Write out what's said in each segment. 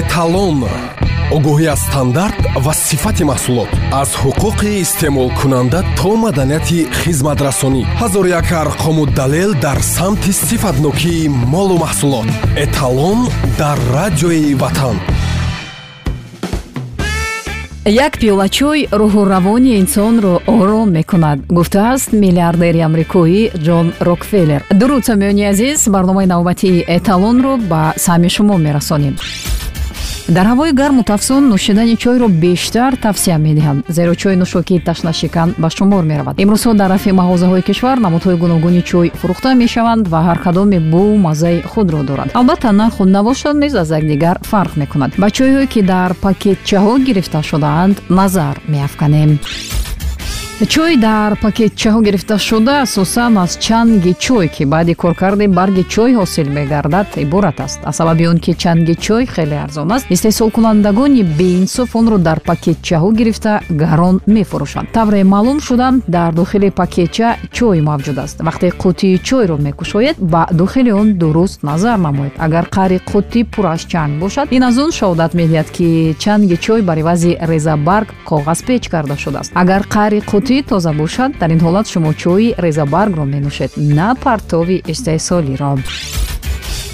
эталон огоҳӣ аз стандарт ва сифати маҳсулот. Аз ҳуқуқи истеъмолкунанда то маданияти хизматрасонӣ. Ҳазор як арқому далел дар самти сифатнокии молу маҳсулот. Эталон дар радиои ватан. Як пиёла чой рӯҳу равони инсонро ором мекунад гуфтааст миллиардери амрикоӣ ҷон рокфеллер. Дуруд самиёни азиз барномаи навбатии эталонро ба сами шумо мерасонем дар ҳавои гарму тафсун нӯшидани чойро бештар тавсия медиҳанд. Зеро чой нӯшокии ташнашикан ба шумор меравад. Имрӯзҳо дар рафи мағозаҳои кишвар намудҳои гуногуни чой фурӯхта мешаванд ва ҳар кадоме бу маззаи худро доранд. Албатта нарху навошад низ аз якдигар фарқ мекунад. Ба чойҳое ки дар пакетчаҳо гирифта шудаанд назар меафканем чой дар пакетчаҳо гирифта шуда асосан аз чанги чой ки баъди коркарди барги чой ҳосил мегардад иборат аст. Аз сабаби он ки чанги чой хеле арзон аст истеҳсолкунандагони беинсоф онро дар пакетчаҳо гирифта гарон мефурӯшанд. Тавре маълум шуда дар дохили пакетча чой мавҷуд аст. Вақте қутии чойро мекушоед ба дохили он дуруст назар намоед. Агар қари қутӣ пур аз чанг бошад ин аз он шаҳодат медиҳад ки чанги чой бар ивази резабарг коғазпеч карда шудааст. Агар қари қутӣ чӣ тоза бошад дар ин ҳолат шумо чойи резабаргро менӯшед на партови истеҳсолиро.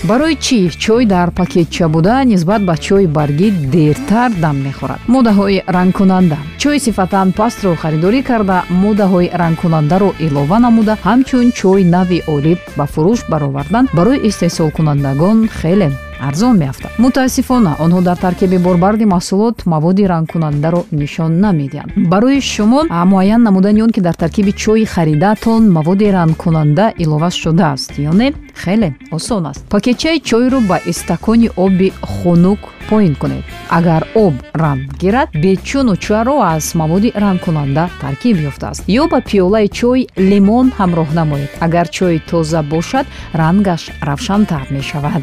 Барои чӣ? Чой дар пакетча буда нисбат ба чойи баргӣ дертар дам мехӯрад. Моддаҳои рангкунанда. Чойи сифатан пастро харидорӣ карда моддаҳои рангкунандаро илова намуда ҳамчун чойи нави олӣ ба фурӯш баровардан барои истеҳсолкунандагон хеле арзон меафтад. Мутаассифона онҳо дар таркиби борбарди маҳсулот маводи рангкунандаро нишон намедиҳанд. Барои шумо муайян намудани он ки дар таркиби чойи харидаатон маводи рангкунанда илова шудааст ё не хеле осон аст. Пакетчаи чойро ба истакони оби хунук поин кунед. Агар об ранг гирад бечуну чаро аз маводи рангкунанда таркиб ёфтааст. Ё ба пиёлаи чой лимон ҳамроҳ намоед. Агар чой тоза бошад рангаш равшантар мешавад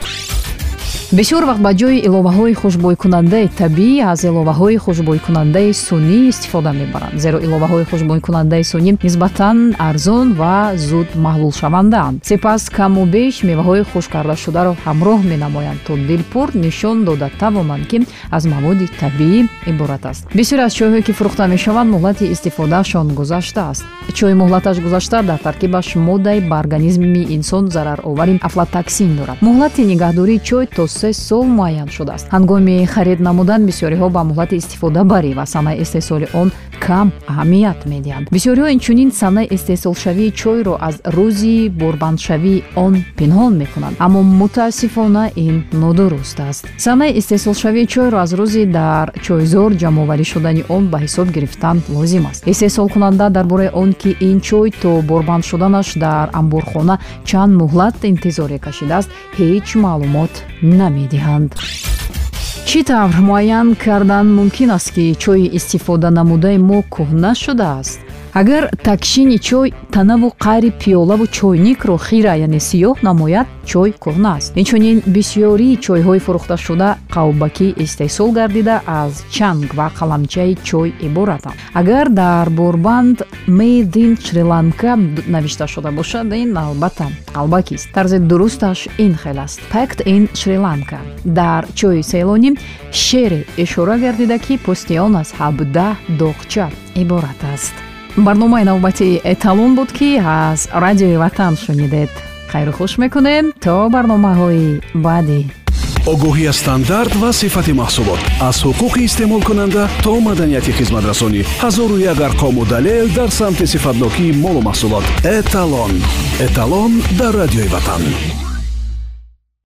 бисёр вақт ба ҷои иловаҳои хушбойкунандаи табиӣ аз иловаҳои хушбойкунандаи сунӣ истифода мебаранд. Зеро иловаҳои хушбойкунандаи сунӣ нисбатан арзон ва зуд маҳлулшавандаанд. Сипас каму беш меваҳои хушккардашударо ҳамроҳ менамоянд то дилпур нишон дода тавонанд ки аз маводи табиӣ иборат аст. Бисёре аз чойҳое ки фурӯхта мешаванд муҳлати истифодаашон гузаштааст чой муҳлаташ гузашта дар таркибаш моддаи ба организми инсон зараровари афлатоксин дорад. Муҳлати нигаҳдории чой то се сол муайян шудааст. Ҳангоми харид намудан бисёриҳо ба муҳлати истифодабарӣ ва санаи истеҳсоли он кам аҳамият медиҳанд. Бисёриҳо инчунин санаи истеҳсолшавии чойро аз рӯзи борбандшавии он пинҳон мекунанд аммо мутаассифона ин нодуруст аст. Санаи истеҳсолшавии чойро аз рӯзи дар чойзор ҷамъоварӣ шудани он ба ҳисоб гирифтан лозим аст. Истеҳсолкунанда дар бораи он ки ин чой то борбанд шуданаш дар амборхона чанд муҳлат интизоре кашидааст ҳеҷ маълумот намедиҳанд. Чӣ тавр муайян кардан мумкин аст ки чойи истифода намудаи мо кӯҳна шудааст агар такшини чой танаву қайри пиёлаву чойникро хира яъне сиёҳ намояд чой кӯҳна аст. Инчунин бисёрии чойҳои фурӯхташуда қавбакӣ истеҳсол гардида аз чанг ва қаламчаи чой иборатанд агар дар борбанд made in шриланка навишта шуда бошад ин албатта қалбакист тарзи дурусташ ин хел аст. Packed in шриланка дар чойи селонӣ шере ишора гардида ки пӯсти он аз ҳабдаҳ доғча иборат аст барномаи навбатии эталон буд ки аз радиои ватан шунидед. Хайру хуш мекунем то барномаҳои баъдӣ. Огоҳӣ аз стандарт ва сифати маҳсулот. Аз ҳуқуқи истеъмолкунанда то маданияти хизматрасонӣ ҳазору як арқому далел дар самти сифатнокии молу маҳсулот эталон эталон дар радиои ватан